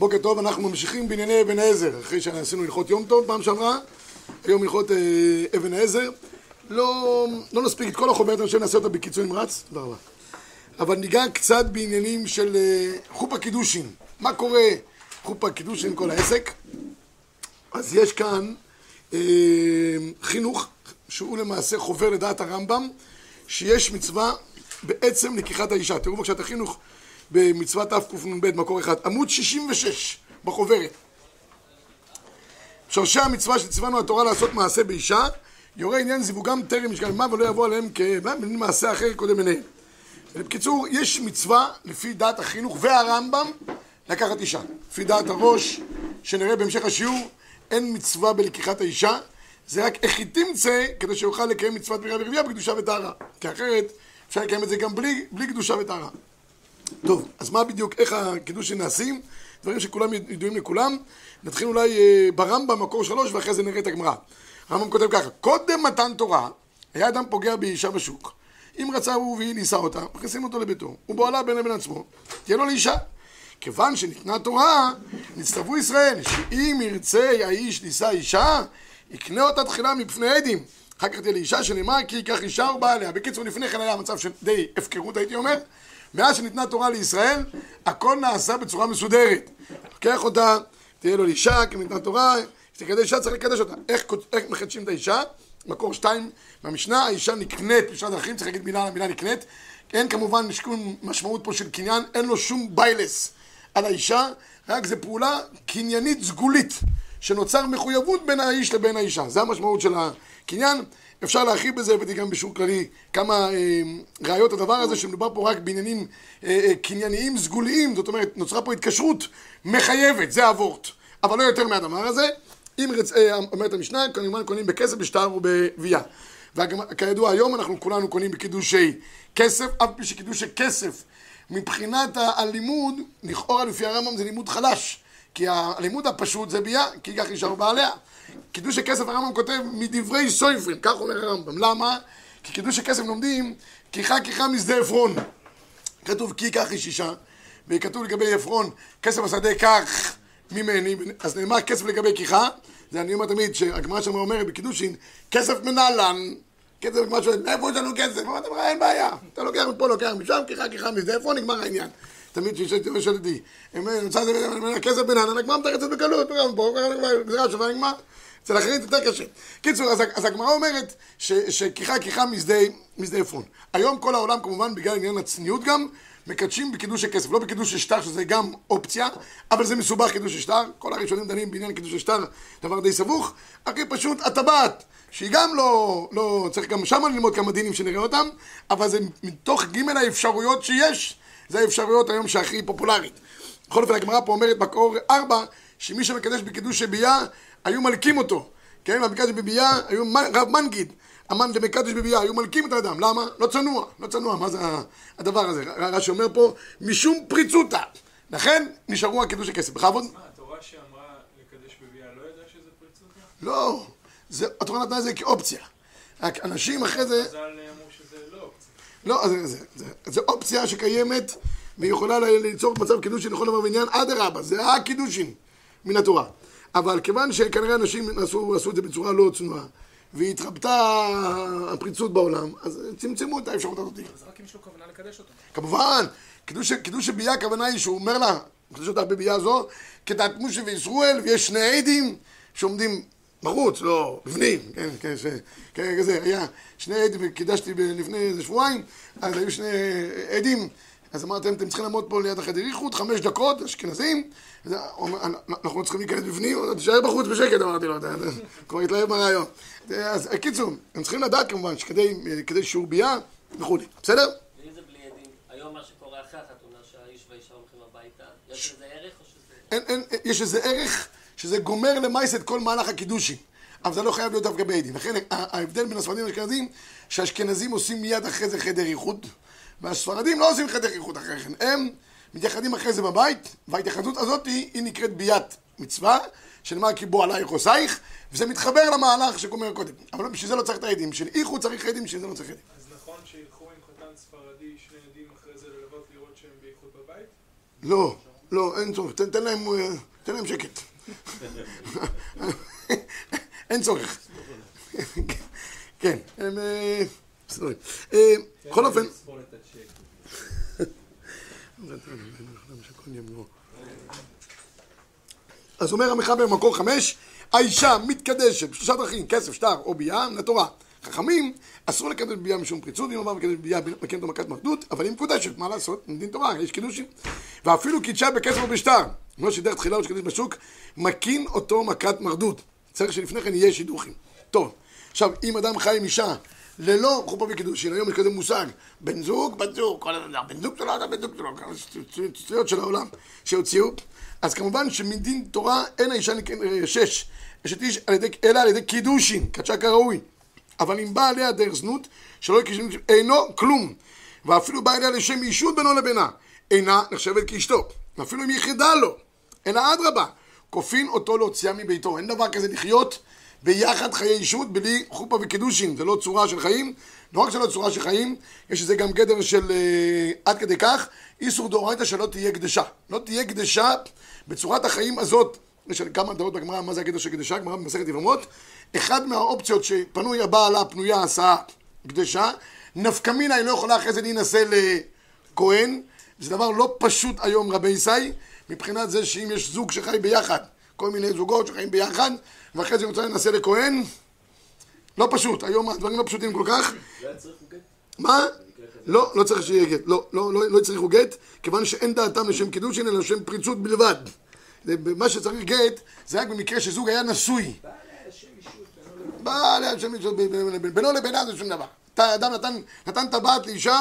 בוקר טוב, אנחנו ממשיכים בענייני אבן העזר, אחרי שעשינו הלכות יום טוב פעם שעברה, היום הלכות אה, אבן העזר. לא, לא נספיק את כל החוברת, אני חושב שנעשה אותה בקיצור נמרץ, תודה רבה. אבל ניגע קצת בעניינים של אה, חופה קידושין. מה קורה חופה קידושין, כל העסק? אז יש כאן אה, חינוך, שהוא למעשה חובר לדעת הרמב"ם, שיש מצווה בעצם לקיחת האישה. תראו בבקשה את החינוך במצוות תקנ"ב, מקור אחד, עמוד 66 בחוברת. שורשי המצווה שציוונו התורה לעשות מעשה באישה, יורה עניין זיווגם טרם משכן מה ולא יבוא עליהם כמעשה אחר קודם עיניהם. בקיצור, יש מצווה לפי דעת החינוך והרמב"ם לקחת אישה. לפי דעת הראש, שנראה בהמשך השיעור, אין מצווה בלקיחת האישה, זה רק איך היא תמצא כדי שיוכל לקיים מצוות בריאה ורבייה בקדושה וטהרה. כי אחרת אפשר לקיים את זה גם בלי, בלי קדושה וטהרה. טוב, אז מה בדיוק, איך הקידושים נעשים? דברים שכולם ידועים לכולם. נתחיל אולי אה, ברמב"ם, מקור שלוש, ואחרי זה נראה את הגמרא. הרמב"ם כותב ככה, קודם מתן תורה, היה אדם פוגע באישה בשוק. אם רצה הוא והיא נישא אותה, מכניסים אותו לביתו, ובועלה בין לבין עצמו, תהיה לו לאישה. כיוון שניתנה תורה, נצטוו ישראל, שאם ירצה האיש נישא אישה, יקנה אותה תחילה מפני עדים. אחר כך תהיה לאישה שנאמר כי ייקח אישה ובעליה. בקיצור, לפני כן היה מצב של די הפקרות הייתי אומר. מאז שניתנה תורה לישראל, הכל נעשה בצורה מסודרת. לוקח אותה, תהיה לו אישה, כי ניתנה תורה, כשתקדש אישה צריך לקדש אותה. איך, איך מחדשים את האישה? מקור שתיים מהמשנה, האישה נקנית בשעת דרכים, צריך להגיד מילה על המילה נקנית. אין כמובן שום משמעות פה של קניין, אין לו שום ביילס על האישה, רק זה פעולה קניינית סגולית, שנוצר מחויבות בין האיש לבין האישה. זה המשמעות של הקניין. אפשר להרחיב בזה, הבאתי גם בשיעור כללי כמה אה, ראיות לדבר הזה, שמדובר פה רק בעניינים אה, אה, קנייניים סגוליים, זאת אומרת, נוצרה פה התקשרות מחייבת, זה הוורט, אבל לא יותר מהדבר הזה. אם רצ... אה, אומרת המשנה, כמובן קונים בכסף, בשטר ובביאה. וכידוע היום אנחנו כולנו קונים בקידושי כסף, אף פי שקידושי כסף מבחינת הלימוד, לכאורה לפי הרמב"ם זה לימוד חלש. כי הלימוד הפשוט זה ביאה, כי כך נשאר בעליה. קידוש הכסף הרמב"ם כותב מדברי סויפרין, כך אומר הרמב"ם. למה? כי קידוש הכסף לומדים כיחה כיחה משדה עפרון. כתוב כי כך איש אישה, וכתוב לגבי עפרון, כסף השדה כך ממני, אז נאמר כסף לגבי כיחה, זה אני אומר תמיד, שהגמרא שם אומרת בקידושין, כסף מנהלן, כסף שואל, מאיפה יש לנו כסף? אמרתי, אין בעיה, אתה לוקח מפה, לוקח משם, כיחה כיחה משדה עפרון, נגמר העניין. תמיד כששאלתי אותי, נמצא כסף בנהלן, הגמרא מתרצת בקלות, פה, גזירה שווה נגמר. אצל אחרים יותר קשה. קיצור, אז הגמרא אומרת שכיחה כיחה משדה עפרון. היום כל העולם כמובן, בגלל עניין הצניעות גם, מקדשים בקידוש הכסף, לא בקידוש השטר, שזה גם אופציה, אבל זה מסובך קידוש השטר, כל הראשונים דנים בעניין קידוש השטר, דבר די סבוך, הכי פשוט הטבעת, שהיא גם לא, לא, צריך גם שם ללמוד כמה דינים שנראה אותם, אבל זה מתוך ג' האפשרויות שיש, זה האפשרויות היום שהכי פופולרית. בכל אופן הגמרא פה אומרת בקור ארבע, שמי שמקדש בקידוש הביאה, היו מלקים אותו, כן? במקדש בביאה, היו רב מנגיד, המן דמקדש בביאה, היו מלקים את האדם, למה? לא צנוע, לא צנוע, מה זה הדבר הזה? רש"י אומר פה, משום פריצותא, לכן נשארו הקידוש הכסף. בכבוד? מה, התורה שאמרה לקדש בביאה לא ידעה שזה פריצותא? לא, התורה נתנה את זה כאופציה. רק אנשים אחרי זה... חז"ל אמרו שזה לא אופציה. לא, זה, זה, זה, זה אופציה שקיימת ויכולה ליצור מצב קידושין לכל דבר ועניין, אדרבה, זה הקידושין מן התורה. אבל כיוון שכנראה אנשים עשו, עשו את זה בצורה לא צנועה, והתרבתה הפריצות בעולם, אז צמצמו את האפשרות הזאת. אז רק אם יש לו כוונה לקדש אותו. כמובן, קידוש, קידוש הביאה הכוונה היא שהוא אומר לה, מקדש אותך בביאה זו, כדעת משה וישראל, ויש שני עדים שעומדים בחוץ, לא, בפנים, כן, כן, ש... כן, כזה, היה שני עדים, קידשתי לפני איזה שבועיים, אז היו שני עדים, אז אמרתם, אתם צריכים לעמוד פה ליד החדר איחוד, חמש דקות, אשכנזים, אנחנו צריכים להיכנס בפנים, תישאר בחוץ בשקט, אמרתי לו, כבר התלהב מהרעיון. אז קיצור, הם צריכים לדעת כמובן שכדי שיעור ביאה וכולי, בסדר? ואם זה בלי עדים, היום מה שקורה אחרי החתונה, שהאיש והאישה הולכים הביתה, יש לזה ערך או שזה... אין, אין, יש איזה ערך שזה גומר למעשה את כל מהלך הקידושין. אבל זה לא חייב להיות דווקא בעדים. לכן ההבדל בין הספרדים לאשכנזים, שהאשכנזים עושים מיד אחרי זה חדר איחוד, והספרדים לא עושים חדר איחוד אחרי כן. הם מתייחדים אחרי זה בבית, וההתייחדות הזאת היא, היא נקראת ביאת מצווה, שנאמר כי בוא עלייך עושייך, וזה מתחבר למהלך שגומר קודם. אבל בשביל זה לא צריך את העדים. בשביל איחוד צריך עדים, בשביל זה לא צריך עדים. אז נכון שילכו עם חתן ספרדי, שני עדים אחרי זה ללוות לראות שהם בייחוד בבית? לא, לא, אין צורך, תן, תן להם, אה, תן להם שקט. אין צורך. כן, הם... אה, בסדר. אה, בכל אופן... אז אומר המחבר במקור חמש, האישה מתקדשת בשלושה דרכים, כסף, שטר או ביאה, מן התורה. חכמים, אסור לקדש ביאה משום פריצות, אם אמר מקדש ביאה אותו מכת מרדות, אבל היא מקודשת, מה לעשות? מדין תורה, יש קידושים. ואפילו קידשה בכסף או כמו שדרך תחילה הוא שקדש בשוק, מקין אותו מכת מרדות. צריך שלפני כן יהיה שידוכים. טוב, עכשיו, אם אדם חי עם אישה ללא חופה וקידושין, היום יש כזה מושג, בן זוג, בת זוג, כל הזמן, בן זוג שלו, בן זוג שלו, שטויות של העולם שהוציאו. אז כמובן שמדין תורה אין האישה אה, שש, אשת איש אלא על ידי קידושין, קדשה כראוי. אבל אם בא עליה דרך זנות, שלא יקשין, אינו כלום. ואפילו בא אליה לשם אישות בינו לבינה, אינה נחשבת כאשתו. ואפילו אם יחידה לו, אלא אדרבה, כופין אותו להוציאה מביתו. אין דבר כזה לחיות ביחד חיי אישות בלי חופה וקידושין. זה לא צורה של חיים. לא רק שלא צורה של חיים, יש לזה גם גדר של אה, עד כדי כך, איסור דאורייתא שלא תהיה קדשה. לא תהיה קדשה בצורת החיים הזאת. יש כמה דעות בגמרא מה זה הגדר של קדשה, גמרא במסכת יבמות. אחד מהאופציות שפנוי הבעלה פנויה עשה קדשה, נפקא מינה היא לא יכולה אחרי זה להינשא לכהן. זה דבר לא פשוט היום רבי ישי, מבחינת זה שאם יש זוג שחי ביחד, כל מיני זוגות שחיים ביחד, ואחרי זה רוצה להינשא לכהן, לא פשוט, היום הדברים לא פשוטים כל כך. מה? לא, לא צריך שיהיה גט, לא, לא, לא, לא הצריכו גט, כיוון שאין דעתם לשם קידושין אלא לשם פריצות בלבד. מה שצריך גט, זה רק במקרה שזוג היה נשוי. בא להשם אישות בינו לבינה זה שום דבר. אתה אדם נתן טבעת לאישה,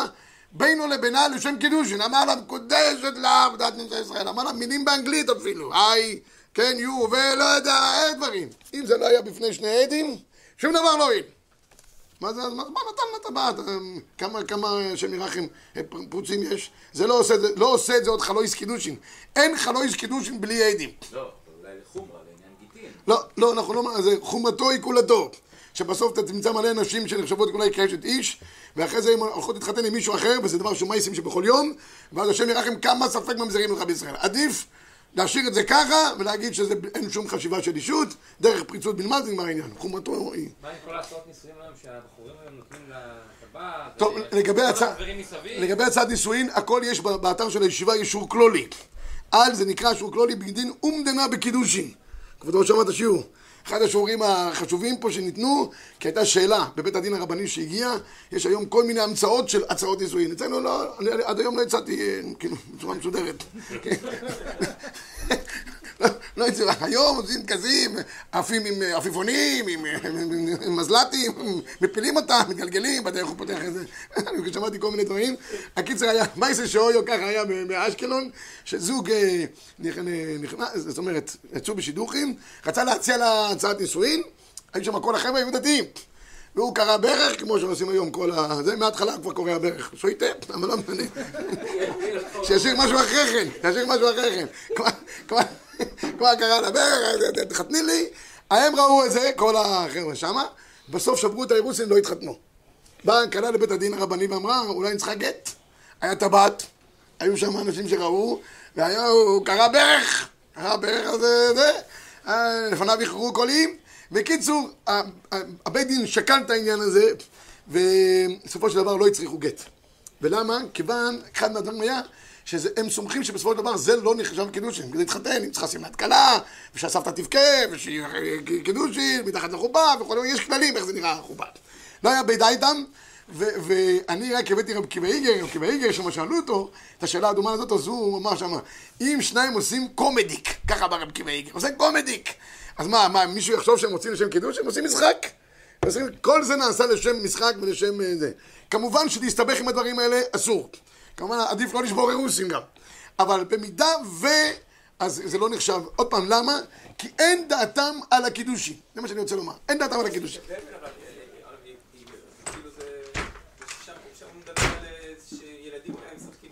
בינו לבינה לשם קידושין. אמר לה, מקודשת לך, דת נמצא ישראל. אמר לה, מילים באנגלית אפילו. היי, כן, יו, ולא יודע, אין דברים. אם זה לא היה בפני שני עדים, שום דבר לא הועיל. מה זה, אז מה נתן לה טבעת? אה, כמה, כמה, השם ירחם, אה, פר- פרוצים יש? זה לא עושה, לא עושה את זה עוד חלויס קידושין. אין חלויס קידושין בלי עדים. לא, אולי לחומרה, לעניין גיטין. לא, לא, אנחנו לא, זה חומרתו היא כולתו. שבסוף אתה תמצא מלא נשים שנחשבות אולי כאשת איש, ואחרי זה הן הולכות להתחתן עם מישהו אחר, וזה דבר שהוא מייסים שבכל יום, ואז השם ירחם כמה ספק ממזרים לך בישראל. עדיף להשאיר את זה ככה, ולהגיד שאין שום חשיבה של אישות, דרך פריצות בלמד נגמר העניין. חומרתו היא... מה עם כל ההצעות נישואים היום שהבחורים היום נותנים לטבעת? טוב, לגבי מסביב? לגבי הצעת נישואין, הכל יש באתר של הישיבה אישור כלולי. על זה נקרא אישור כלולי בגדין אומדנה בקידושין. כבודו שמע את השיעור. אחד השיעורים החשובים פה שניתנו, כי הייתה שאלה בבית הדין הרבני שהגיע, יש היום כל מיני המצאות של הצעות נישואין. אצלנו לא, אני עד היום לא הצעתי, אה, כאילו, בצורה מסודרת. לא, לא הצליח. היום עושים כזים, עפים עם אה, עפיפונים, עם, אה, עם, מזל"טים, מפילים אותם, מתגלגלים, בדרך הוא פותח איזה... אני שמעתי כל מיני דברים. הקיצר היה, מייסר שאויו ככה היה באשקלון, שזוג אה, נכ- נכנס, זאת אומרת, יצאו בשידוכים, רצה להציע לה הצעת נישואין, היו שם כל החבר'ה היו דתיים. והוא קרא ברך, כמו שעושים היום כל ה... זה מההתחלה כבר קורא הברך. שויטה, אבל לא משנה. שישאיר משהו אחרי כן, שישאיר משהו אחרי כן. כבר- קרא לה תחתני לי. הם ראו את זה, כל החבר'ה שמה, בסוף שברו את האירוסין, לא התחתנו. באה הכלה לבית הדין הרבני ואמרה, אולי צריכה גט. היה טבעת, היו שם אנשים שראו, והיה, הוא קרא ברך, קרא ברך, אז זה, אה, לפניו איחרו קולים. בקיצור, הבית דין שקל את העניין הזה, ובסופו של דבר לא הצריכו גט. ולמה? כיוון, אחד מהדברים היה, שהם סומכים שבסופו של דבר זה לא נחשב קידושין. כדי להתחתן, אם צריכה שמלת כלה, ושהסבתא תבכה, ושיהיה קידושין, מתחת לחופה, וכו', יש כללים איך זה נראה החופה. לא היה בידה איתם, ו- ואני רק הבאתי רב קיבא איגר, רב קיבא איגר, שמה שאלו אותו, את השאלה הדומה הזאת, אז הוא אמר שמה, אם שניים עושים קומדיק, ככה אמר רב קיבא איגר, עושה קומדיק. אז מה, מה, מישהו יחשוב שהם רוצים לשם קידוש? הם עושים משחק. כל זה נעשה לשם משחק ולשם אה, זה. כמובן שלהסתבך עם הדברים האלה אסור. כמובן עדיף לא לשבור אירוסים גם. אבל במידה ו... אז זה לא נחשב. עוד פעם, למה? כי אין דעתם על הקידושין. זה מה שאני רוצה לומר. אין דעתם על הקידושין.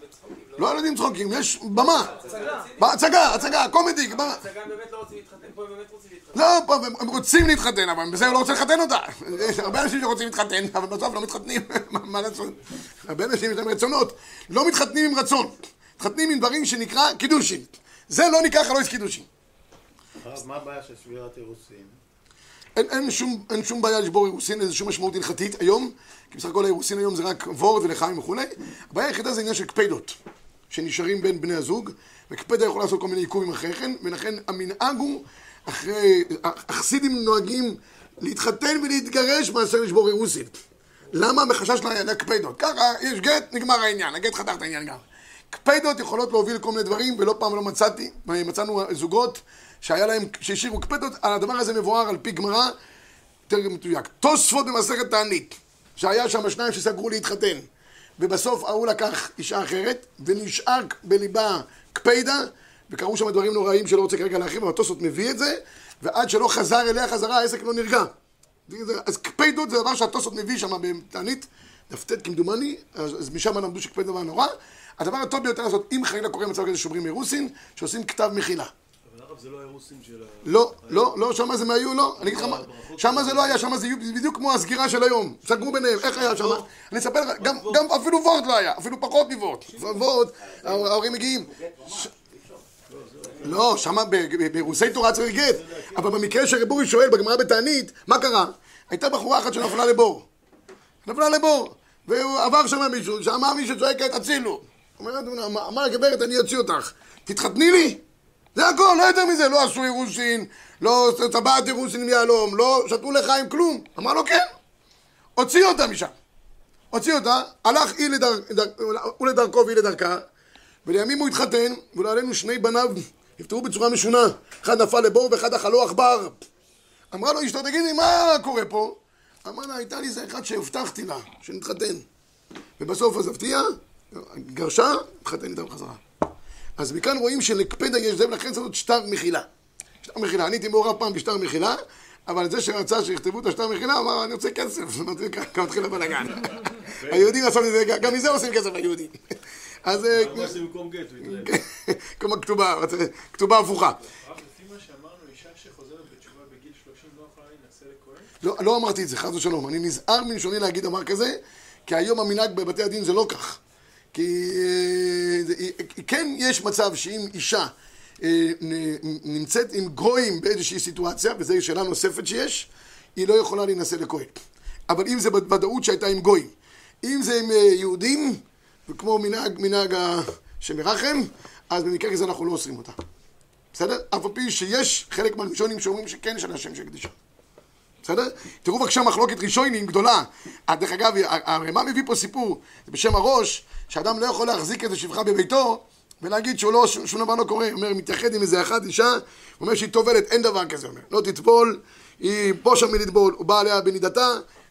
בצחוקים. לא ילדים צחוקים, יש במה. הצגה, קומדיק, במה. הצגה הם באמת לא רוצים להתחתן, פה הם באמת רוצים. לא, הם רוצים להתחתן, אבל בזה הוא לא רוצה לחתן אותה. יש הרבה אנשים שרוצים להתחתן, אבל בסוף לא מתחתנים, מה- לעשות? הרבה אנשים יש להם רצונות. לא מתחתנים עם רצון, מתחתנים עם דברים שנקרא קידושין. זה לא נקרא חלויס קידושין. הרב, מה הבעיה של שבירת אירוסין? אין, אין, שום, אין שום בעיה לשבור אירוסין, אין שום משמעות הלכתית היום, כי בסך הכל האירוסין היום זה רק וורד ולחיים וכולי. הבעיה היחידה זה עניין של קפדות, שנשארים בין בני הזוג, וקפדה יכול לעשות כל מיני עיכובים אחרי כן, ולכן המנהג הוא, אחרי, החסידים נוהגים להתחתן ולהתגרש מאשר לשבור אירוסין. למה? מחשש ל- לקפדות. ככה, יש גט, נגמר העניין, הגט חתך את העניין גם. קפדות יכולות להוביל לכל מיני דברים, ולא פעם לא מצאתי, מצאנו זוגות שהיה להם, שהשאירו קפדות, הדבר הזה מבואר על פי גמרא, יותר מדויק. תוספות במסכת תענית, שהיה שם שניים שסגרו להתחתן, ובסוף ההוא לקח אישה אחרת, ונשאר בליבה קפידה, וקרו שם דברים נוראים שלא רוצה כרגע להרחיב, אבל תוספות מביא את זה, ועד שלא חזר אליה חזרה, העסק לא נרגע. אז קפידות זה דבר שהתוספות מביא שם בתענית, דף ט' כמדומני, אז, משם למדו שקפיד דבר נורא. הדבר הטוב ביותר לעשות, אם חלילה קורה מצב כזה שוברים אירוסין, שעושים כתב מחילה. אבל הרב זה לא האירוסין של ה... לא, לא, לא, שמה זה מהיו, לא. אני אגיד לך מה, שמה זה לא היה, שמה זה בדיוק כמו הסגירה של היום. סגרו ביניהם, איך היה שמה? אני אספר לך, גם- גם אפילו וורט לא היה, אפילו פחות מוורט. וורט, ההורים מגיעים. לא, שמה ב- ב- באירוסי תורה צריך גט. אבל במקרה שרבורי שואל בגמרא בתענית, מה קרה? הייתה בחורה אחת שנפלה לבור. נפלה לבור. והוא עבר שם מישהו, שאמר מישהו צועקת, הצילו. אומרת, אמר הגברת, אני אוציא אותך. תתחתני לי? זה הכל, לא יותר מזה, לא עשו אירוסין, לא טבעת אירוסין עם יהלום, לא שתו לחיים, כלום. אמר לו כן. הוציא אותה משם. הוציא אותה, הלך היא לדר, לדרכו והיא לדרכה, ולימים הוא התחתן, ולא עלינו שני בניו נפטרו בצורה משונה. אחד נפל לבור ואחד אכלו עכבר. אמרה לו אשתו, תגידי, מה קורה פה? אמר לה, הייתה לי איזה אחד שהבטחתי לה, שנתחתן. ובסוף עזבתיה, גרשה, התחתן איתה בחזרה. אז מכאן רואים שלקפדה יש זה, ולכן צריך להיות שטר מחילה. שטר מחילה. אני הייתי מעורב פעם בשטר מחילה, אבל זה שרצה שיכתבו את השטר מחילה, אמר, אני רוצה כסף. זאת אומרת, ככה מתחיל הבלאגן. היהודים עשו מזה, גם מזה עושים כסף היהודים. אז אה, זה במקום גט, הוא התלהב. כמו כתובה, כתובה הפוכה. הרב, לפי מה שאמרנו, אישה שחוזרת בתשובה בגיל 30 לא יכולה להינשא לכהן? לא, לא אמרתי את זה, חס ושלום. אני נזהר מלשוני להגיד דבר כזה, כי היום המנהג בבתי הדין זה לא כך. כי אה, כן יש מצב שאם אישה אה, נמצאת עם גויים באיזושהי סיטואציה, וזו שאלה נוספת שיש, היא לא יכולה להינשא לכהן. אבל אם זה בוודאות שהייתה עם גויים, אם זה עם אה, יהודים, וכמו מנהג, מנהג שמרחם, אז במקרה כזה אנחנו לא אוסרים אותה. בסדר? אף על פי שיש חלק מהראשונים שאומרים שכן יש על השם של קדישה. בסדר? תראו בבקשה מחלוקת ראשונים גדולה. אה, דרך אגב, הרמ"א מביא פה סיפור, זה בשם הראש, שאדם לא יכול להחזיק איזה שפחה בביתו ולהגיד שהוא לא, שום דבר לא קורה. הוא אומר, מתייחד עם איזה אחת אישה, הוא אומר שהיא טובלת, אין דבר כזה, אומר. לא תטבול, היא בושה מלטבול, הוא בא עליה בנידתה,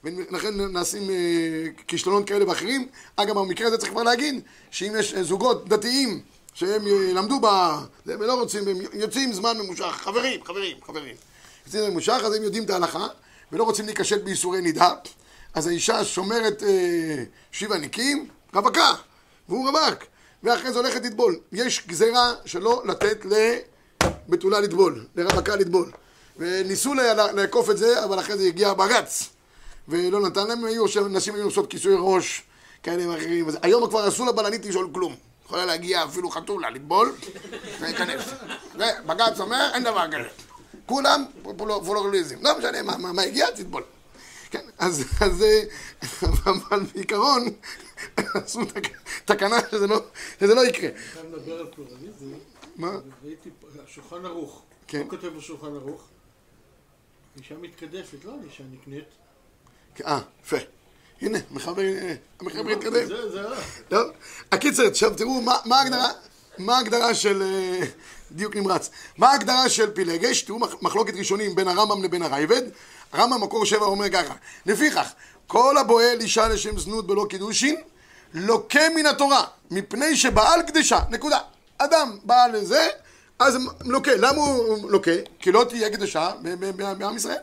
ולכן נעשים אה, כישלונות כאלה ואחרים. אגב, במקרה הזה צריך כבר להגיד, שאם יש אה, זוגות דתיים שהם למדו ב... זה, ולא רוצים, הם יוצאים זמן ממושך, חברים, חברים, חברים. יוצאים זמן ממושך, אז הם יודעים את ההלכה, ולא רוצים להיכשל בייסורי נידה, אז האישה שומרת אה, שבעה ניקים, רווקה, והוא רווק, ואחרי זה הולכת לטבול. יש גזירה שלא לתת לבתולה לטבול, לרווקה לטבול. וניסו לעקוף את זה, אבל אחרי זה הגיע בג"ץ. ולא נתן להם, היו, נשים היו עושות כיסוי ראש, כאלה ואחרים. היום כבר אסור לבלנית לשאול כלום. יכולה להגיע אפילו חתולה, לטבול, ולהיכנס. ובג"ץ אומר, אין דבר כזה. כולם פול- פולוריזם. לא משנה מה, מה, מה הגיע, תטבול. כן, אז, אז אה, אבל בעיקרון, עשו תק- תקנה שזה לא, שזה לא יקרה. אתה מדבר על פלורליזם, מה? ראיתי פה, השולחן ערוך. כן. מה כותב בשולחן ערוך? אישה מתקדשת, לא אישה נקנית. אה, יפה. הנה, אה, המחבר התקדם. זה, זה הרע. טוב, הקיצר, עכשיו תראו מה, ההגדרה, מה ההגדרה של, אה, דיוק נמרץ, מה ההגדרה של פילגש, תראו מח- מחלוקת ראשונים בין הרמב"ם לבין הרייבד, הרמב"ם מקור שבע אומר ככה, לפיכך, כל הבועל אישה לשם זנות בלא קידושין, לוקה מן התורה, מפני שבעל קדשה, נקודה. אדם בעל לזה, אז לוקה. למה הוא לוקה? כי לא תהיה קדשה בעם ישראל.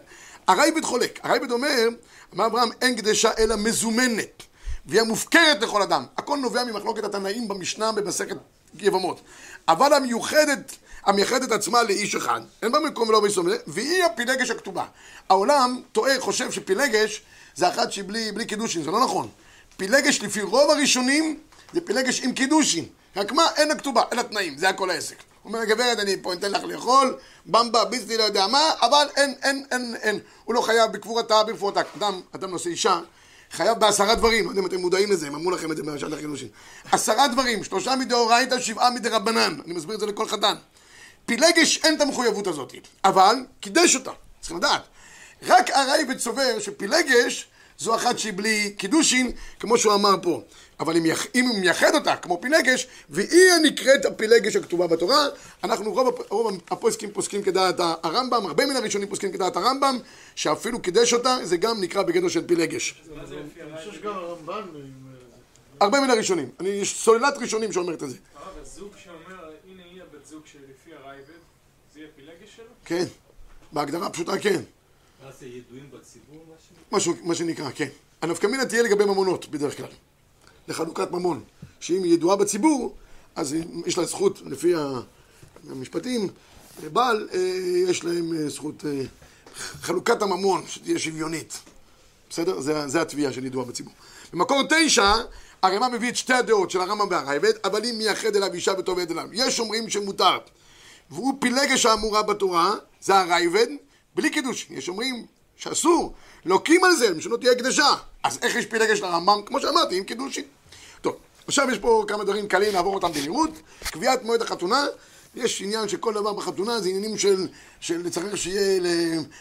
הרייבד חולק. הרייבד אומר, אמר אברהם, אין קדשה אלא מזומנת. והיא המופקרת לכל אדם. הכל נובע ממחלוקת התנאים במשנה במסכת יבמות. אבל המיוחדת, המייחדת עצמה לאיש אחד, אין בה מקום ולא ביסום, והיא הפילגש הכתובה. העולם טועה, חושב שפילגש זה אחת שהיא בלי, בלי קידושין, זה לא נכון. פילגש לפי רוב הראשונים זה פילגש עם קידושין. רק מה, אין הכתובה, אין התנאים, זה הכל העסק. הוא אומר, גברת, אני פה אתן לך לאכול, במבה, ביסלי, לא יודע מה, אבל אין, אין, אין, אין. הוא לא חייב בקבורתה, ברפואתה. אדם, אדם נושא אישה, חייב בעשרה דברים, לא יודע אם אתם מודעים לזה, הם אמרו לכם את זה בשעת החידושים. עשרה דברים, שלושה מדאורייתא, שבעה מדרבנן. אני מסביר את זה לכל חתן. פילגש אין את המחויבות הזאת, אבל קידש אותה, צריכים לדעת. רק הרייבד סובר שפילגש זו אחת שהיא בלי קידושין, כמו שהוא אמר פה. אבל אם, יח... אם הוא מייחד אותה, כמו פילגש, והיא הנקראת הפילגש הכתובה בתורה, אנחנו רוב, רוב הפוסקים פוסקים כדעת הרמב"ם, הרבה מן הראשונים פוסקים כדעת הרמב"ם, שאפילו קידש אותה, זה גם נקרא בגדר של פילגש. מה זה לפי אני הרייבד? חושב שגם הרמב"ן... עם, אה, הרבה מן הראשונים. אני, יש סוללת ראשונים שאומרת את זה. הרב, הזוג שאומר, הנה היא הבת זוג שלפי הרייבד, זה יהיה פילגש שלו? כן. בהגדרה הפשוטה כן. מה זה ידועים בציבור משהו? משהו, מה שנקרא, כן. הנפקא מינה תהיה לגבי ממונות, בדרך כלל. לחלוקת ממון. שאם היא ידועה בציבור, אז יש לה זכות, לפי המשפטים, בעל, אה, יש להם אה, זכות, אה, חלוקת הממון, שתהיה שוויונית. בסדר? זה, זה התביעה של ידועה בציבור. במקור תשע, הרמ"א מביא את שתי הדעות של הרמב"ם והרייבד, אבל אם מייחד אליו אישה וטוב עד אליו. יש אומרים שמותר. והוא פילגש האמורה בתורה, זה הרייבד, בלי קידוש. יש אומרים שאסור, לוקים על זה, שלא תהיה הקדשה. אז איך יש פילגש לרמב"ם? כמו שאמרתי, עם קידושין. טוב, עכשיו יש פה כמה דברים קלים, נעבור אותם במהירות. קביעת מועד החתונה, יש עניין שכל דבר בחתונה זה עניינים של, של צריך שיהיה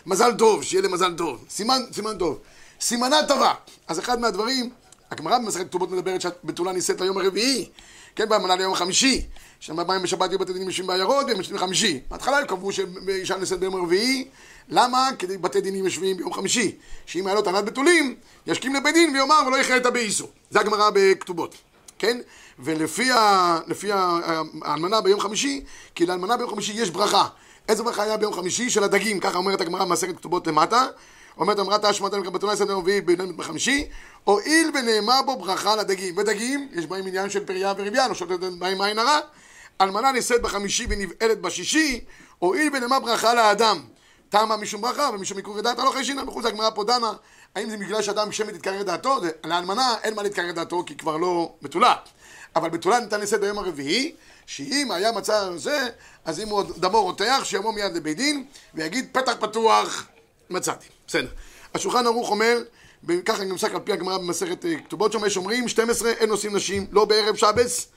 למזל טוב, שיהיה למזל טוב. סימן, סימן טוב. סימנה טובה. אז אחד מהדברים, הגמרא במסכת כתובות מדברת שבתולה נישאת ליום הרביעי, כן, באמנה ליום החמישי. שם באים בשבת יהיו בתי דינים יושבים בעיירות והם יושבים בחמישי. בהתחלה הם קבעו שאישה נישאת ביום הרביעי, למה? כדי בתי דינים יושבים ביום חמישי. שאם היה לו טענת בתולים, ישכים לבית דין ויאמר ולא יכרה את באיסו. זה הגמרא בכתובות. כן? ולפי ה- ה- האלמנה ביום חמישי, כי לאלמנה ביום חמישי יש ברכה. איזה ברכה היה ביום חמישי? של הדגים, ככה אומרת הגמרא במסכת כתובות למטה. אומרת אמרת אשמת אלך בתולה עשרת רביעי ביום בחמישי, הואיל ונאמר בו ברכה לדגים. ודגים, יש בהם עניין של פריה ורבייה, לא שותת בהם עין הרע. אלמנה נישאת בחמישי ונבעלת בשישי, הואיל ונאמר ברכה לאדם. טעמה משום ברכה ומשום עיקור דעתה לא חיישינא בחוץ הגמרא פה דנה. האם זה בגלל שאדם שמית יתקרר דעתו? לאלמנה אין מה להתקרר דעתו כי כבר לא בתולה אבל בתולה ניתן לשאת ביום הרביעי שאם היה מצב זה אז אם הוא דמו רותח שיבוא מיד לבית דין ויגיד פתח פתוח מצאתי. בסדר. השולחן ערוך אומר ככה נמסק על פי הגמרא במסכת אה, כתובות שם יש אומרים 12 אין נושאים נשים לא בערב שבס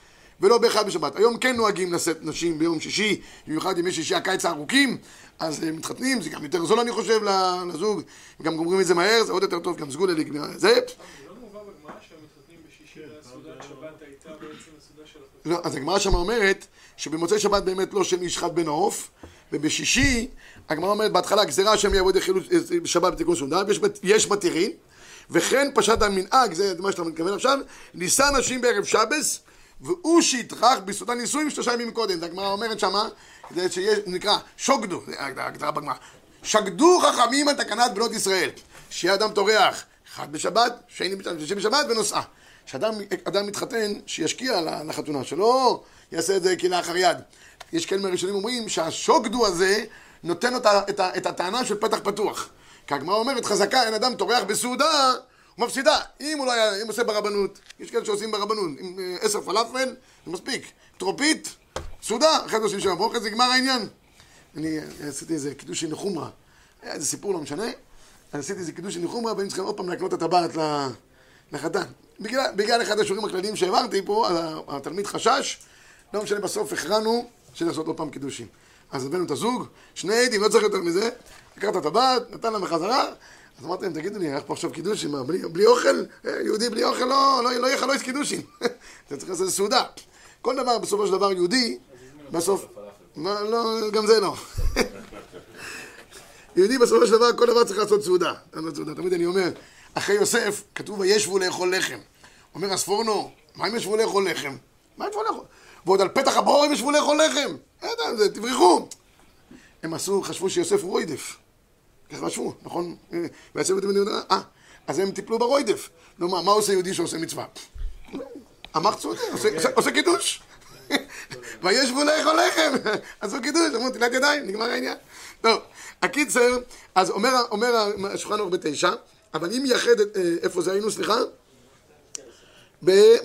ולא באחד בשבת. היום כן נוהגים לשאת נשים ביום שישי, במיוחד יש שישי הקיץ הארוכים, אז הם מתחתנים, זה גם יותר זול אני חושב לזוג, וגם גומרים את זה מהר, זה עוד יותר טוב, גם סגולה לגמרי. זה, לא מובא בגמרא שהמתחתנים בשישי והסעודת שבת הייתה בעצם הסעודה של החתונה. לא, אז הגמרא שם אומרת שבמוצאי שבת באמת לא שם איש חד בן העוף, ובשישי, הגמרא אומרת בהתחלה גזירה השם יעבוד יחילו שבת בתיקון סעודה, יש מתירין, וכן פשט המנהג, זה מה שאתה מתכוון עכשיו, נישא נשים בערב שבס, והוא שיטרח בסעודה נישואים שלושה ימים קודם. זה הגמרא אומרת שמה, זה שיש, נקרא שוגדו, זה ההגדרה בגמרא. שקדו חכמים על תקנת בנות ישראל, שיהיה אדם טורח, אחד בשבת, שני בשבת, ונוסעה. כשאדם אדם מתחתן, שישקיע ל- לחתונה שלו, יעשה את זה כלאחר יד. יש כאלה מהראשונים אומרים שהשוגדו הזה נותן אותה, את, את הטענה של פתח פתוח. כי הגמרא אומרת, חזקה, אין אדם טורח בסעודה, מפסידה. אם היה, אם עושה ברבנות, יש כאלה שעושים ברבנות, עם אה, עשר פלאפל, זה מספיק. טרופית, סעודה, אחרי זה עושים שם אוכל, זה גמר העניין. אני אה, עשיתי איזה קידושין לחומרה. היה איזה סיפור, לא משנה. אז עשיתי איזה קידושין לחומרה, והיינו צריכים עוד פעם להקנות את הטבעת לחתן. בגלל, בגלל אחד השיעורים הכלליים שהעברתי פה, התלמיד חשש, לא משנה, בסוף הכרענו שצריך לעשות עוד פעם קידושין. אז הבאנו את הזוג, שני עדים, לא צריך יותר מזה, לקח את הטבעת, נתן להם בחזרה, אז אמרתי להם, תגידו לי, איך פה עכשיו קידושין? מה, בלי, בלי אוכל? אה, יהודי בלי אוכל לא, לא, לא יאכל לא יש קידושין. אתה צריך לעשות סעודה. כל דבר, בסופו של דבר, יהודי, בסוף... לא, לא, גם זה לא. יהודי בסופו של דבר, כל דבר צריך לעשות סעודה. סעודה. תמיד אני אומר, אחרי יוסף, כתוב וישבו לאכול לחם. אומר הספורנו, מה הם ישבו לאכול לחם? מה ישבו לאכול? ועוד על פתח הבור הם ישבו לאכול לחם. אין, תברחו. הם עשו, חשבו שיוסף הוא רוידף. ככה חשבו, נכון? ויצא בית המדינה, אה, אז הם טיפלו ברוידף. נו, מה, מה עושה יהודי שעושה מצווה? אמר צודק, עושה- עושה- עושה קידוש. וישבו לאכול לחם, עשו קידוש, אמרו תפילת ידיים, נגמר העניין. טוב, הקיצר, אז אומר, השולחן ערוך בתשע, אבל אם יחד, את- אה, איפה זה היינו, סליחה?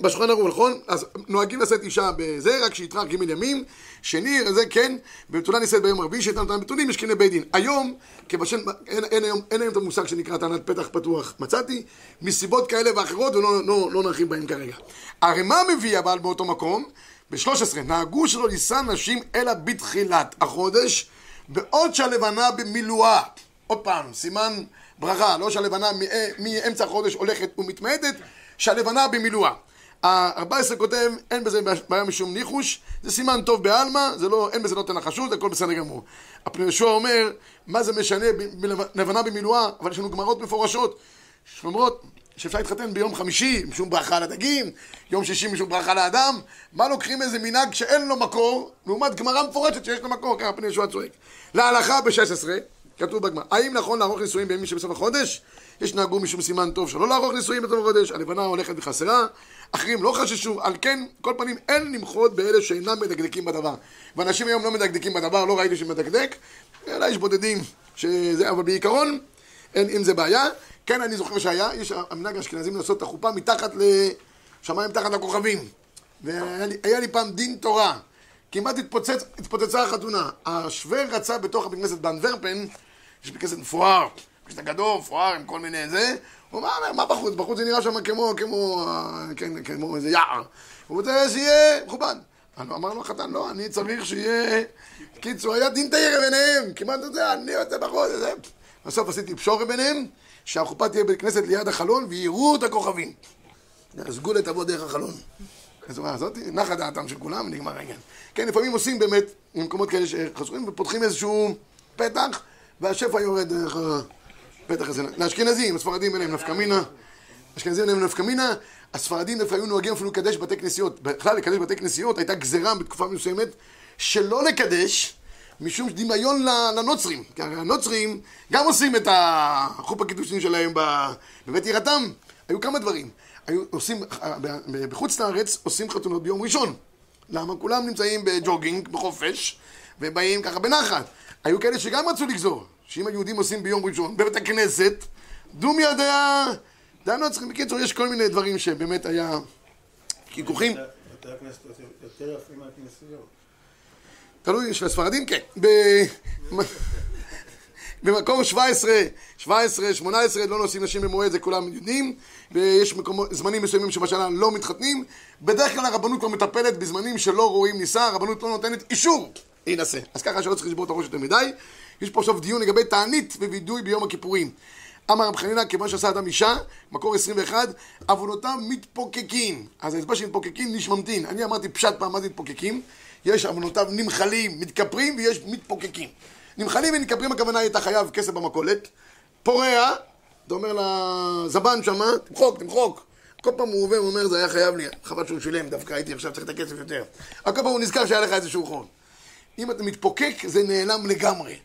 בשולחן ערוך, נכון? אז נוהגים לשאת אישה בזה, רק שיתרח ג' ימים. שני, זה כן, בתולה נישאת ביום רביעי, שהייתה נתנה בתולים, יש קני בית דין. היום, כבשן, אין, אין, היום, אין היום את המושג שנקרא טענת פתח פתוח. מצאתי, מסיבות כאלה ואחרות, ולא לא, לא נרחיב בהם כרגע. הרמ"א מביא אבל באותו מקום, ב-13, נהגו שלא נישא נשים אלא בתחילת החודש, בעוד שהלבנה במילואה. עוד פעם, סימן ברכה, לא שהלבנה מא- מאמצע החודש הולכת ומתמעטת, שהלבנה במילואה. ה-14 כותב, אין בזה בעיה משום ניחוש, זה סימן טוב בעלמא, זה לא, אין בזה נותן לחשוד, הכל בסדר גמור. הפני יהושע אומר, מה זה משנה בלבנה במילואה, אבל יש לנו גמרות מפורשות, שאומרות שאפשר להתחתן ביום חמישי, משום ברכה לדגים, יום שישי משום ברכה לאדם, מה לוקחים איזה מנהג שאין לו מקור, לעומת גמרא מפורשת שיש לו מקור, ככה פני יהושע צועק. להלכה ב-16, כתוב בגמרא, האם נכון לערוך נישואים בימים שבסוף החודש? יש נהגו משום סימן טוב שלא לערוך נישואים בסוף החודש, הלבנה הולכת וחסרה, אחרים לא חששו, על כן, כל פנים אין למחות באלה שאינם מדקדקים בדבר. ואנשים היום לא מדקדקים בדבר, לא ראיתי שמדקדק, אלא יש בודדים שזה, אבל בעיקרון, אין עם זה בעיה. כן, אני זוכר שהיה, יש המנהג האשכנזים לעשות את החופה מתחת לשמיים, מתחת לכוכבים. והיה לי, פעם דין תורה. כמעט התפוצצה החתונה. השוור רצה בתוך הבית כנסת באנוורפן, יש בית כנסת מפואר, יש את הגדול, מפואר, עם כל מיני זה. הוא אמר, מה בחוץ? בחוץ זה נראה שם כמו, כמו, אה, כן, כמו איזה יער. הוא רוצה שיהיה מכובד. אמר לו החתן, לא, אני צריך שיהיה... קיצור, היה דין תרא ביניהם, כמעט, יודע, אני יוצא בחוץ, זה... בסוף עשיתי פשורה ביניהם, שהחופה תהיה בית כנסת ליד החלון, ויראו את הכוכבים. הסגולה תבוא דרך החלון. אז הוא אמר, זאת נחה דעתם של כולם, נגמר העניין. כן, לפעמים עושים באמת, במקומות כאלה שחסורים, ופותחים איזשהו פתח, והשפע יורד דרך הפתח הזה. לאשכנזים, הספרדים אין להם נפקא מינה, אשכנזים אין להם נפקא מינה, הספרדים דווקא היו נוהגים אפילו לקדש בתי כנסיות. בכלל, לקדש בתי כנסיות הייתה גזירה בתקופה מסוימת, שלא לקדש, משום דמיון לנוצרים. כי הנוצרים גם עושים את החופ הקידושין שלהם בבית יראתם. היו כמה דברים. היו עושים, ב- בחוץ לארץ עושים חתונות ביום ראשון. למה? כולם נמצאים בג'וגינג, בחופש, ובאים ככה בנחת. היו כאלה שגם רצו לגזור, שאם היהודים עושים ביום ראשון בבית הכנסת, דומיה דה... דה הנוצרים. בקיצור, יש כל מיני דברים שבאמת היה מהכנסיות. תלוי, של הספרדים כן. במקום 17, 17, 18 לא נושאים נשים במועד, זה כולם יודעים, ויש מקומות, זמנים מסוימים שבשנה לא מתחתנים. בדרך כלל הרבנות כבר מטפלת בזמנים שלא רואים נישא, הרבנות לא נותנת אישור להינשא. אז ככה שלא צריך לשבור את הראש יותר מדי. יש פה עכשיו דיון לגבי תענית ווידוי ביום הכיפורים. אמר רב חנינא, כיוון שעשה אדם אישה, מקור 21, עוונותיו מתפוקקים. אז האצבע שמתפוקקים נשממתין. אני אמרתי פשט פעם, מה זה מתפוקקים? יש עוונותיו נמחלים, מתכפרים, ויש מתפוקקים. נמחלים ומתכפרים, הכוונה היא, אתה חייב כסף במכולת, פורע, אתה אומר לזבן שמה, תמחוק, תמחוק. כל פעם הוא עובר, הוא אומר, זה היה חייב לי, חבל שהוא שילם, דווקא הייתי עכשיו צריך את הכסף יותר. אבל כל פעם הוא נזכר שהיה לך איזשהו חוב. אם אתה מתפוקק, זה נעלם לגמרי.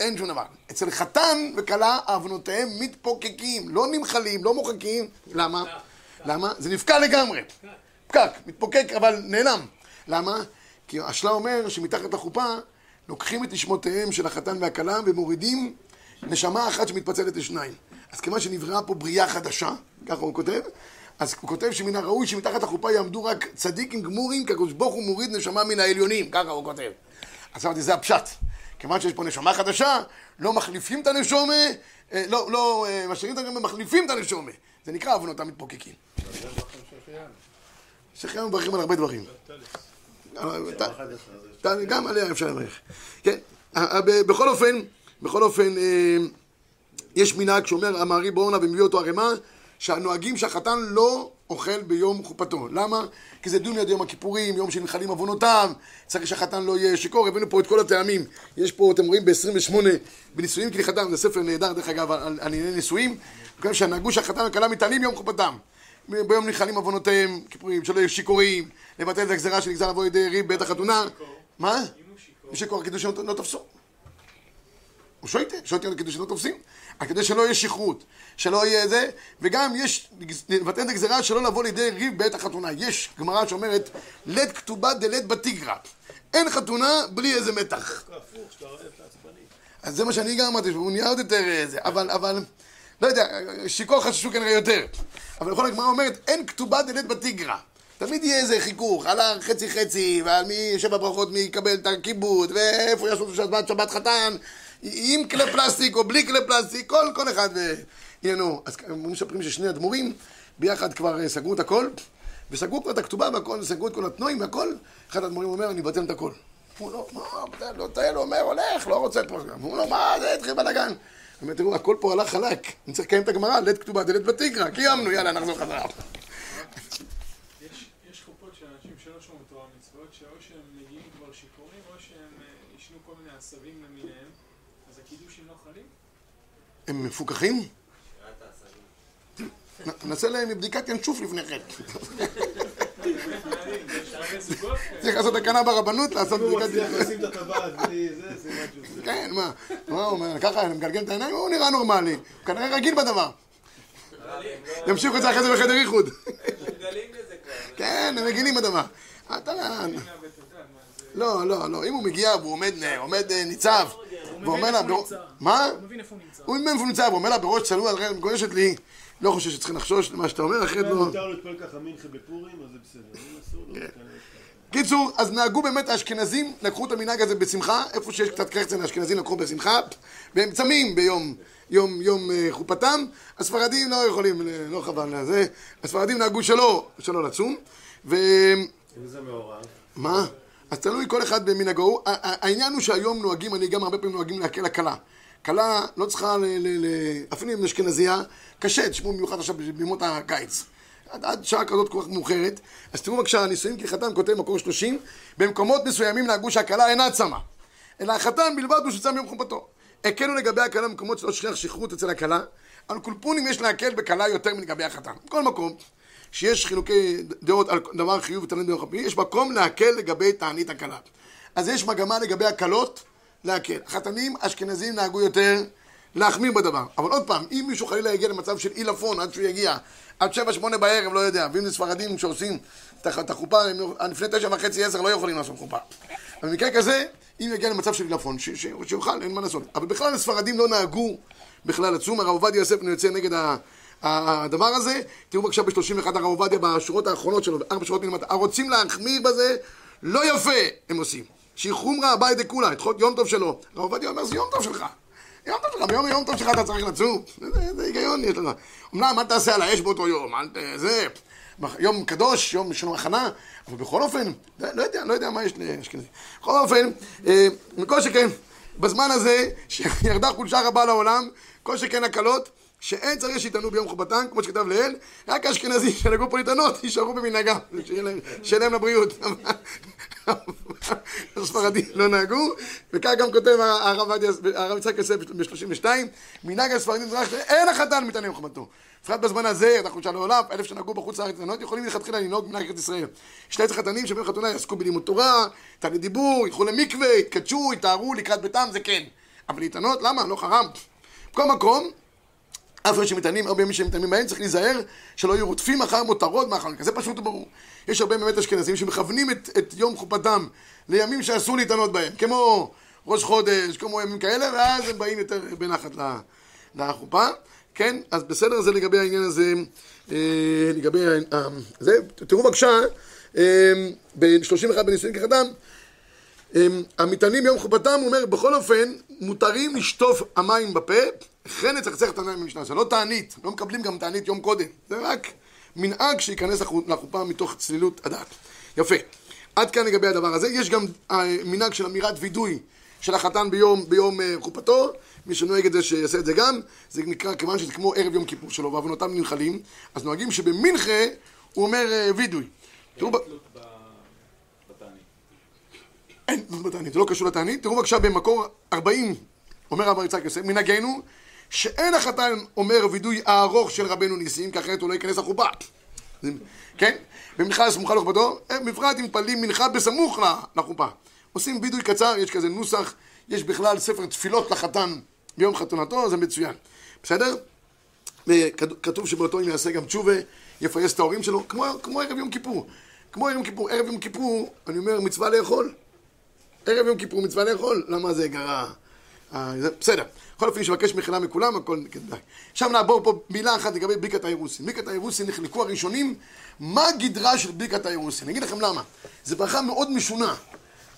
אין שום דבר. אצל חתן וכלה, עוונותיהם מתפוקקים, לא נמחלים, לא מוחקים. למה? למה? זה נפקע לגמרי. פקק, מתפוקק, אבל נעלם. למה? כי השלה אומר שמתחת לחופה לוקחים את נשמותיהם של החתן והכלה ומורידים נשמה אחת שמתפצלת לשניים. אז כיוון שנבראה פה בריאה חדשה, ככה הוא כותב, אז הוא כותב שמן הראוי שמתחת לחופה יעמדו רק צדיקים גמורים, כי הקדוש ברוך הוא מוריד נשמה מן העליונים, ככה הוא כותב. אז אמרתי, זה הפשט. כיוון שיש פה נשמה חדשה, לא מחליפים את הנשומה, אה, לא, לא אה, משאירים את הנשומה, מחליפים את הנשומה. זה נקרא עוונותם מתפוקקים. שחיינו מברכים על הרבה דברים. אתה- גם עליה אפשר לברך. כן, בכל אופן, בכל אופן, אה, יש מנהג שאומר המעריב באורנה ומביא אותו ערימה, שהנוהגים שהחתן לא אוכל ביום חופתו. למה? כי זה דון יד יום הכיפורים, יום שנמחלים עוונותיו, צריך שהחתן לא יהיה שיכור, הבאנו פה את כל הטעמים. יש פה, אתם רואים, ב-28, בנישואים כליחתם, זה ספר נהדר, דרך אגב, על, ענייני נישואים, כן, שהנהגו שהחתן והכלה מתעלים יום חופתם. ביום נמחלים עוונותיהם, כיפורים, שלא יהיו שיכורים, לבטל את הגזרה שנגזר לבוא לידי ריב בעת החתונה. מה? מי שיכור קידוש לא לא תפסו. הוא שויטה, שויטה על קידוש לא תופסים. כדי שלא יהיה שכרות, שלא יהיה זה, וגם יש, לבטל את הגזרה שלא לבוא לידי ריב בעת החתונה. יש גמרא שאומרת, לית כתובה דלית בתיגרא. אין חתונה בלי איזה מתח. אז זה מה שאני גם אמרתי, שהוא נהיה עוד יותר אה, זה, אבל, אבל, לא יודע, שיכור חששו כנראה יותר. אבל לכל הגמרא אומרת, אין כתובה דלת בתיגרא. תמיד יהיה איזה חיכוך, על החצי חצי, ועל מי שבע ברכות מי יקבל את הכיבוד, ואיפה יעשו שבת שבת חתן, עם כלי פלסטיק או בלי כלי פלסטיק, כל, כל אחד עניינו. אז הם מספרים ששני אדמו"רים ביחד כבר אה, סגרו את הכל, וסגרו כבר את הכתובה והכל, וסגרו את כל התנועים והכל. אחד האדמו"רים אומר, אני מבטל את הכל. הוא לא, מה, לא טייל, הוא אומר, הולך, לא רוצה פה. הוא לא, מה, זה התחיל בלאגן. הוא אומר, תראו, הכל פה הלך חלק. אני צריך לקיים את הגמרא, לית כתובה דלת בתקרא. קיימנו, יאללה, נחזור חזרה. אה, עשבים למיניהם, אז הקידושים לא חלים? הם מפוקחים? נעשה להם בדיקת ינשוף לפני כן. צריך לעשות תקנה ברבנות, לעשות הוא בדיקת מצליח ינשוף. לשים את הטבעת בלי זה, זה משהו. זה- כן, מה? מה הוא אומר? ככה, אני מגלגל את העיניים, הוא נראה נורמלי. הוא כנראה רגיל בדבר. ימשיכו את זה אחרי זה בחדר איחוד. כן, הם רגילים בדבר. אתה... לא, לא, לא. אם הוא מגיע והוא עומד, עומד אה, ניצב, ואומר לה... מה? הוא מבין איפה הוא נמצא. הוא מבין איפה הוא נמצא, ואומר לה בראש צלול על רגל גועשת לי, לא חושב שצריכים לחשוש למה שאתה אומר, אחרת אם לא... מותר להתפלל ככה מנחה בפורים, אז זה בסדר. כן. קיצור, אז נהגו באמת האשכנזים, לקחו את המנהג הזה בשמחה, איפה שיש קצת קרצן האשכנזים לקחו בשמחה, והם צמים ביום יום, יום אה, חופתם, הספרדים לא יכולים, אה, לא חבל על זה, הספרדים נהגו שלא, שלא לצום, ו... אם זה מעורב. מה? אז תלוי כל אחד במנהגו. העניין הוא שהיום נוהגים, אני גם הרבה פעמים נוהגים להקל לכלה. כלה לא צריכה, ל, ל, ל, אפילו אם אשכנזייה, קשה, תשמעו במיוחד עכשיו בימות הקיץ. עד, עד שעה כזאת כל כך מאוחרת. אז תראו בבקשה, הנישואים כחתן כותב מקור 30, במקומות מסוימים נהגו שהכלה אינה צמה. אלא החתן בלבד הוא שצם ביום חופתו. הקלו לגבי הכלה במקומות שלא שכיח שכרות אצל הכלה. על קולפונים יש להקל בכלה יותר מלגבי החתן. בכל מקום שיש חילוקי דעות על דבר חיוב ותענית ביום חפי, יש מקום להקל לגבי תענית הכלה. אז יש מגמה לגבי הקלות להקל. החתנים אשכנזים נהגו יותר להחמיר בדבר. אבל עוד פעם, אם מישהו חלילה יגיע למצב של עילפון עד שהוא יגיע עד שבע שמונה בערב, לא יודע, ואם זה ספרדים שעושים את הח- את החופה, לפני תשע וחצי עשר לא יכולים לעשות חופה. אבל במקרה כזה, אם יגיע למצב של עילפון, שיוכל, אין מה לעשות. אבל בכלל הספרדים לא נהגו בכלל לצום, הרב עובדיה יוסף יוצא נגד ה... הדבר הזה, תראו בבקשה ב-31 הרב עובדיה בשורות האחרונות שלו, ארבע שורות מלמטה, הרוצים להחמיר בזה, לא יפה הם עושים. שהיא חומרא אביי דכולה, את חוק יום טוב שלו. הרב עובדיה אומר, זה יום טוב שלך. יום טוב שלך, ביום יום טוב שלך אתה צריך לצום. זה, זה היגיון יש לך. אמנם אל תעשה על האש באותו יום, אל ת... זה... יום קדוש, יום לנו הכנה, אבל בכל אופן, לא לא יודע, לא יודע מה יש לאשכנזי. בכל אופן, אה, מכל שכן, בזמן הזה, שירדה חולשה רבה לעולם, כל שכן הקלות, שאין צריך שיטענו ביום חובתם, כמו שכתב לאל, רק האשכנזים שנהגו פה להתענות, יישארו במנהגם, להם- לבריאות. הספרדים לא נהגו, וכך גם כותב הרב יצחק יוסף ב-32, מנהג הספרדים זה רק שאין החתן מתענה ביום חובתו. בפרט בזמן הזה, ירדה חולשה לעולם, אלף שנהגו בחוץ לארץ להתענות, יכולים מלכתחילה לנהוג מנהג ארץ ישראל. שני עץ חתנים שביום חתונה יעסקו בלימוד תורה, תעלי דיבור, ילכו למקווה, יתקדשו, יטהרו לקראת ביתם, זה כן. אבל להתענות, למה? לא חרם. בכל מקום, אף אחד שמתענים, הרבה מי שמתענים בהם, צריך להיזהר שלא יהיו רודפים אחר מותרות מאחר מכן. זה פשוט וברור. יש הרבה באמת אשכנזים שמכוונים את, את יום חופתם לימים שאסור להתענות בהם, כמו ראש חודש, כמו ימים כאלה, ואז הם באים יותר בנחת לחופה. כן, אז בסדר, זה לגבי העניין הזה, אה, לגבי ה- ה- זה. תראו בבקשה, אה, ב-31 בנישואין כחתם, הם, המטענים ביום חופתם, הוא אומר, בכל אופן, מותרים לשטוף המים בפה, וכן לצחצח את העיניים במשנה. זה לא תענית, לא מקבלים גם תענית יום קודם. זה רק מנהג שייכנס לחו- לחופה מתוך צלילות הדעת. יפה. עד כאן לגבי הדבר הזה. יש גם אה, מנהג של אמירת וידוי של החתן ביום, ביום אה, חופתו. מי שנוהג את זה, שיעשה את זה גם. זה נקרא, כיוון שזה כמו ערב יום כיפור שלו, ועוונותם ננחלים, אז נוהגים שבמנחה הוא אומר אה, וידוי. תראו, ב- תלות ב- בתענית. אין תלות בתענית, זה לא קשור לתענית. תראו בבקשה במקור 40, אומר הרב יצחק יוסף, מנהגנו, שאין החתן אומר וידוי הארוך של רבנו ניסים, כי אחרת הוא לא ייכנס לחופה. כן? במנחה הסמוכה לחופתו, אה, בפרט אם מתפללים מנחה בסמוך לחופה. עושים וידוי קצר, יש כזה נוסח, יש בכלל ספר תפילות לחתן ביום חתונתו, זה מצוין. בסדר? כתוב שבאותו יום יעשה גם תשובה, יפייס את ההורים שלו, כמו, כמו ערב יום כיפור. כמו יום כיפור, ערב יום כיפור, אני אומר, מצווה לאכול. ערב יום כיפור מצווה לאכול, למה זה גרע? אה, בסדר. בכל אופן, יש לבקש מחילה מכולם, הכל כדאי. עכשיו נעבור פה מילה אחת לגבי ברכת האירוסין. ברכת האירוסין נחלקו הראשונים, מה גדרה של ברכת האירוסין? אני אגיד לכם למה. זו ברכה מאוד משונה.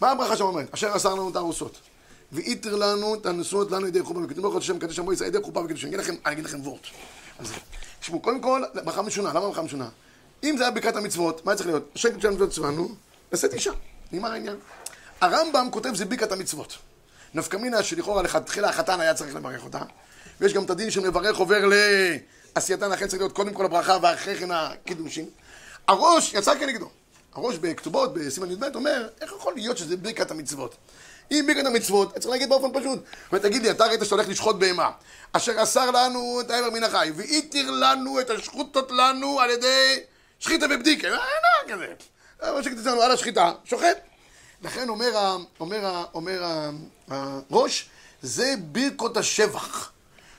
מה הברכה שם אומרת? אשר אסר לנו את הארוסות. והיתר לנו את הנשואות לנו ידי חופה וקדושים ברוך הוא השם מקדש עמו ישראל ידי חופה וקדושים. אני אגיד לכם, אני אגיד לכם וורט. תשמעו, קודם כל, ברכה משונה. למה ברכה משונה? אם זה היה ברכת המצוות, מה צריך להיות? השם קדושים המצוות צבאנו, לשאת אישה. נגמר העניין. הרמב"ם כותב זה ברכת המצוות. נפקא מינה שלכאורה לכתחילה החתן היה צריך לברך אותה, ויש גם את הדין שמברך עובר לעשייתן, לכן צריך להיות קודם כל הברכה ואחרי כן הקידושין. הראש יצא כנגדו. הראש בכתובות, בסימן י"ב, אומר, איך יכול להיות שזה ברכת המצוות? אם ברכת המצוות, צריך להגיד באופן פשוט. ותגיד לי, אתה ראית שאתה הולך לשחוט בהמה, אשר אסר לנו את האיבר מן החי, והתיר לנו את השחוטות לנו על ידי שחיטה ובדיקה. אין דבר כזה. מה שכתוב לנו על השחיטה, שוחט. לכן אומר, ה, אומר, ה, אומר ה, הראש, זה ברכות השבח.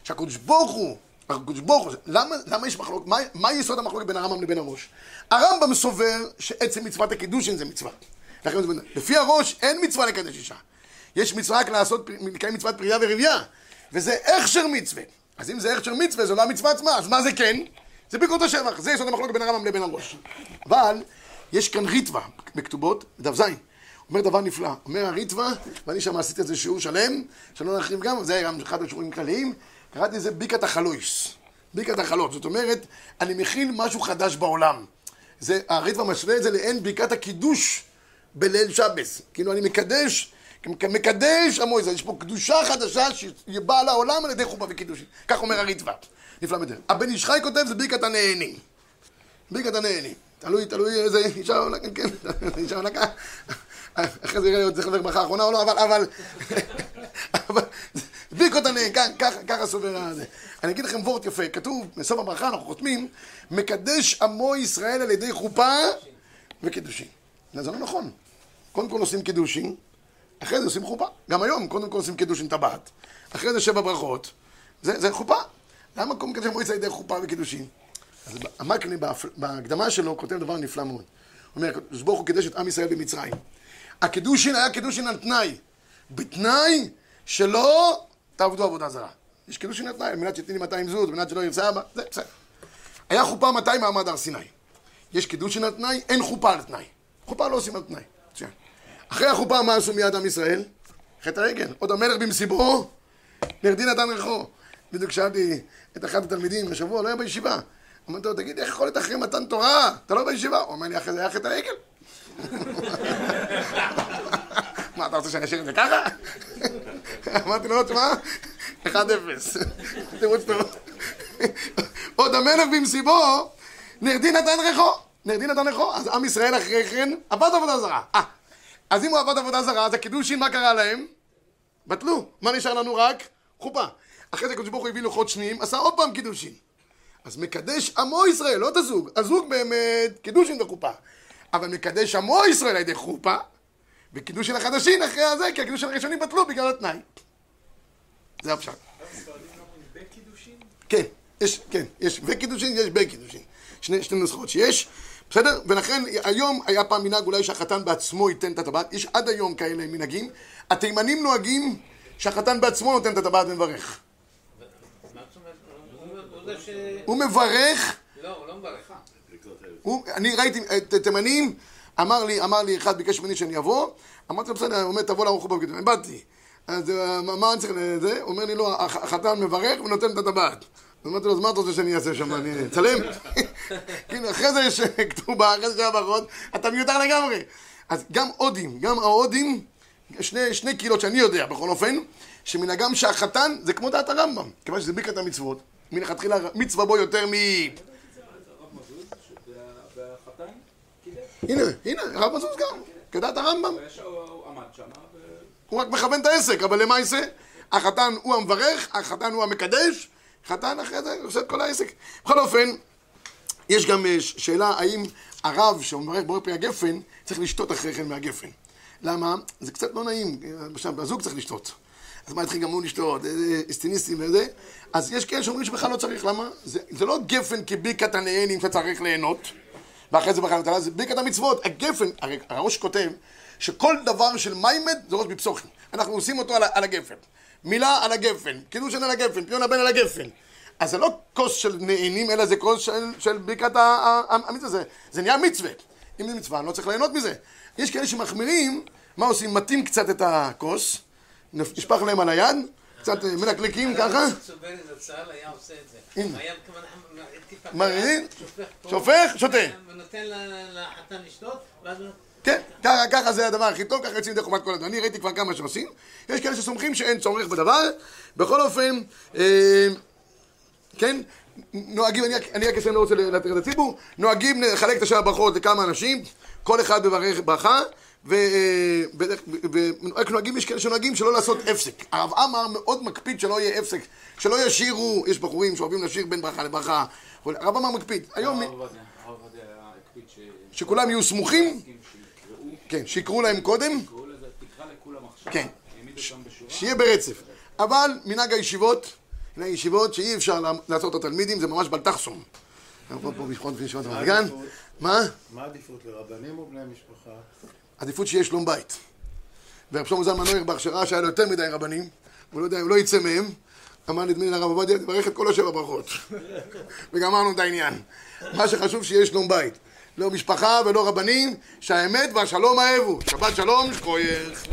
שהקדוש ברוך הוא, הקדוש ברוך הוא, למה, למה יש מחלוקת, מה, מה יסוד המחלוקת בין הרמב"ם לבין הראש? הרמב"ם סובר שעצם מצוות הקידושין זה מצווה. לכן, לפי הראש אין מצווה לקדש אישה. יש מצווה רק לעשות, לקיים מצוות פרייה ורבייה, וזה הכשר מצווה. אז אם זה הכשר מצווה, זו לא המצווה עצמה, אז מה זה כן? זה ברכות השבח, זה יסוד המחלוקת בין הרמב"ם לבין הראש. אבל יש כאן ריטווה בכתובות, דף ז', אומר דבר נפלא, אומר הריטווה, ואני שם עשיתי איזה שיעור שלם, שלא נרחיב גם, זה גם אחד השיעורים כלליים, קראתי לזה ביקת החלויס, ביקת החלות, זאת אומרת, אני מכיל משהו חדש בעולם. זה, הריטווה משווה את זה לעין ברכת הקידוש בליל שבס, כאילו אני מקדש, מקדש ישראל, יש פה קדושה חדשה שבאה לעולם על ידי חופה וקידושין, כך אומר הריטווה, נפלא בדרך. הבן איש חי כותב זה ברכת הנהנים. ברכת הנהנים. תלוי, תלוי איזה אישה עולה, כן, כן, אישה ככה. אחרי זה יראה לי צריך לדבר ברכה האחרונה או לא, אבל, אבל, אבל, כך- כך- ככה סובר הזה. אני אגיד לכם וורט יפה, כתוב, בסוף הברכה אנחנו חותמים, מקדש עמו ישראל על ידי חופה וקידושין. זה לא נכון. קודם כל עושים קידושין, אחרי זה עושים חופה. גם היום, קודם כל עושים קידושין טבעת. אחרי זה שבע ברכות. זה, זה חופה. למה קודם כל מועצה על ידי חופה וקידושין? אז המקנה בהקדמה שלו כותב דבר נפלא מאוד. הוא אומר, הקדוש ברוך הוא קידש את עם ישראל במצרים. הקידושין היה קידושין על תנאי. בתנאי שלא תעבדו עבודה זרה. יש קידושין על תנאי, על מנת שתתני לי 200 זוז, על מנת שלא ירצה אבא, זה בסדר. היה חופה מתי מעמד הר סיני. יש קידושין על תנאי, אין חופה על תנאי. חופה לא עושים על תנאי. מצוין. אחרי החופה מה עשו מיד עם ישראל? חטא הרגל. עוד המלך במסיבו, נרדי נתן ריחו. בדיוק שאלתי את אחד התלמידים השבוע, לא היה בישיבה. אמרתי לו, תגיד, איך יכול להיות אחרי מתן תורה? אתה לא בישיבה. הוא אומר לי, אחרי זה היה חטא הרגל. מה, אתה רוצה שאני אשאיר את זה ככה? אמרתי לו, תשמע, 1-0. תירוץ טוב. עוד המלך במסיבו, נרדי נתן ריחו. נרדי נתן ריחו. אז עם ישראל אחרי כן עבד עבודה זרה. אה, אז אם הוא עבד עבודה זרה, אז הקידושין, מה קרה להם? בטלו. מה נשאר לנו רק? חופה. אחרי זה הקדוש ברוך הוא הביא לוחות שניים, עשה עוד פעם קידושין. אז מקדש עמו ישראל, לא את הזוג. הזוג באמת קידושין וחופה. אבל מקדש עמו ישראל על ידי חופה, וקידושין החדשים אחרי הזה, כי הקידושין הראשונים בטלו בגלל התנאי. זה הפשט. כן, יש, כן, יש וקידושין, יש בקידושין. שני, שני נוסחות שיש, בסדר? ולכן היום היה פעם מנהג אולי שהחתן בעצמו ייתן את הטבעת, יש עד היום כאלה מנהגים. התימנים נוהגים שהחתן בעצמו נותן את הטבעת ומברך. הוא מברך, לא, הוא לא מברך. הוא, אני ראיתי את תימנים, אמר לי, אמר לי אחד ביקש ממני שאני אבוא, אמרתי לו בסדר, הוא אומר תבוא לארוחו בבקשה, באתי. אז אה, מה אני צריך לזה? הוא אומר לי לא, הח- החתן מברך ונותן את הטבעת. אמרתי לו, אז מה אתה רוצה שאני אעשה שם? אני אצלם? כאילו, אחרי זה יש כתובה, אחרי זה שבע ברכות, אתה מיותר לגמרי. אז גם הודים, גם ההודים, שני, שני קהילות שאני יודע, בכל אופן, שמנהגם שהחתן זה כמו דעת הרמב"ם, כיוון שזה ברכת המצוות. מלכתחילה מצווה בו יותר מ... הרב מזוז, וה- והחתן קידש. הנה, הנה, הרב מזוז גם, כדעת הרמב"ם. הוא רק מכוון את העסק, אבל למה יעשה? החתן הוא המברך, החתן הוא המקדש, חתן אחרי זה עושה את כל העסק. בכל אופן, יש גם אה, שאלה האם הרב שמברך בורא פרי הגפן צריך לשתות אחרי כן מהגפן. למה? זה קצת לא נעים, עכשיו הזוג צריך לשתות. אז מה התחיל גם הוא לשתות, איזה אסטיניסטים וזה? אז יש כאלה שאומרים שבכלל לא צריך, למה? זה, זה לא גפן כברכת הנהנים שאתה צריך ליהנות, ואחרי זה בכלל נטלה, זה ברכת המצוות. הגפן, הרי הראש כותב שכל דבר של מיימד זה ראש בפסוחי. אנחנו עושים אותו על, על הגפן. מילה על הגפן, קידושן על הגפן, פיון הבן על הגפן. אז זה לא כוס של נהנים, אלא זה כוס של, של ברכת המצווה. זה, זה נהיה מצווה. אם זה מצווה, אני לא צריך ליהנות מזה. יש כאלה שמחמירים, מה עושים? מטים קצת את הכוס, נשפך להם על היד, קצת אה, מלקלקים ככה, צובן זצ"ל היה עושה את זה. הנה. מרעיד, שופך שותה. ונותן לחתן לשתות, ואז. כן, ככה, זה הדבר הכי טוב, ככה יוצאים ידי חומת כל הדבר. אני ראיתי כבר כמה שעושים. יש כאלה שסומכים שאין צורך בדבר. בכל אופן, אה, כן, נוהגים, אני, רק- אסיים, לא רוצה להתיר את הציבור, נוהגים לחלק את השאר הברכות לכמה אנשים, כל אחד מברך ברכה, ורק נוהגים, יש כאלה שנוהגים שלא לעשות הפסק. הרב עמאר מאוד מקפיד שלא יהיה הפסק, שלא ישירו, יש בחורים שאוהבים לשיר בין ברכה לברכה, הרב עמאר מקפיד. היום, הרב עובדיה הרב עובדיה הקפיד ש- שכולם יהיו סמוכים, כן, שיקראו להם קודם, יקראו לזה, תקרא לכולם עכשיו, כן. שיהיה ברצף. אבל מנהג הישיבות, מנהג הישיבות שאי אפשר לעשות את התלמידים, זה ממש בלטחסום. מה? מה העדיפות לרבנים או בני משפחה? עדיפות שיהיה שלום בית. ורב שלמה זלמן נויך בהכשרה שהיה לו יותר מדי רבנים, הוא לא יודע, הוא לא יצא מהם, אמר נדמה לי לרב עובדיה, תברך את כל השבע ברכות. וגמרנו את העניין. מה שחשוב שיהיה שלום בית. לא משפחה ולא רבנים, שהאמת והשלום האהבו. שבת שלום, שכוייך.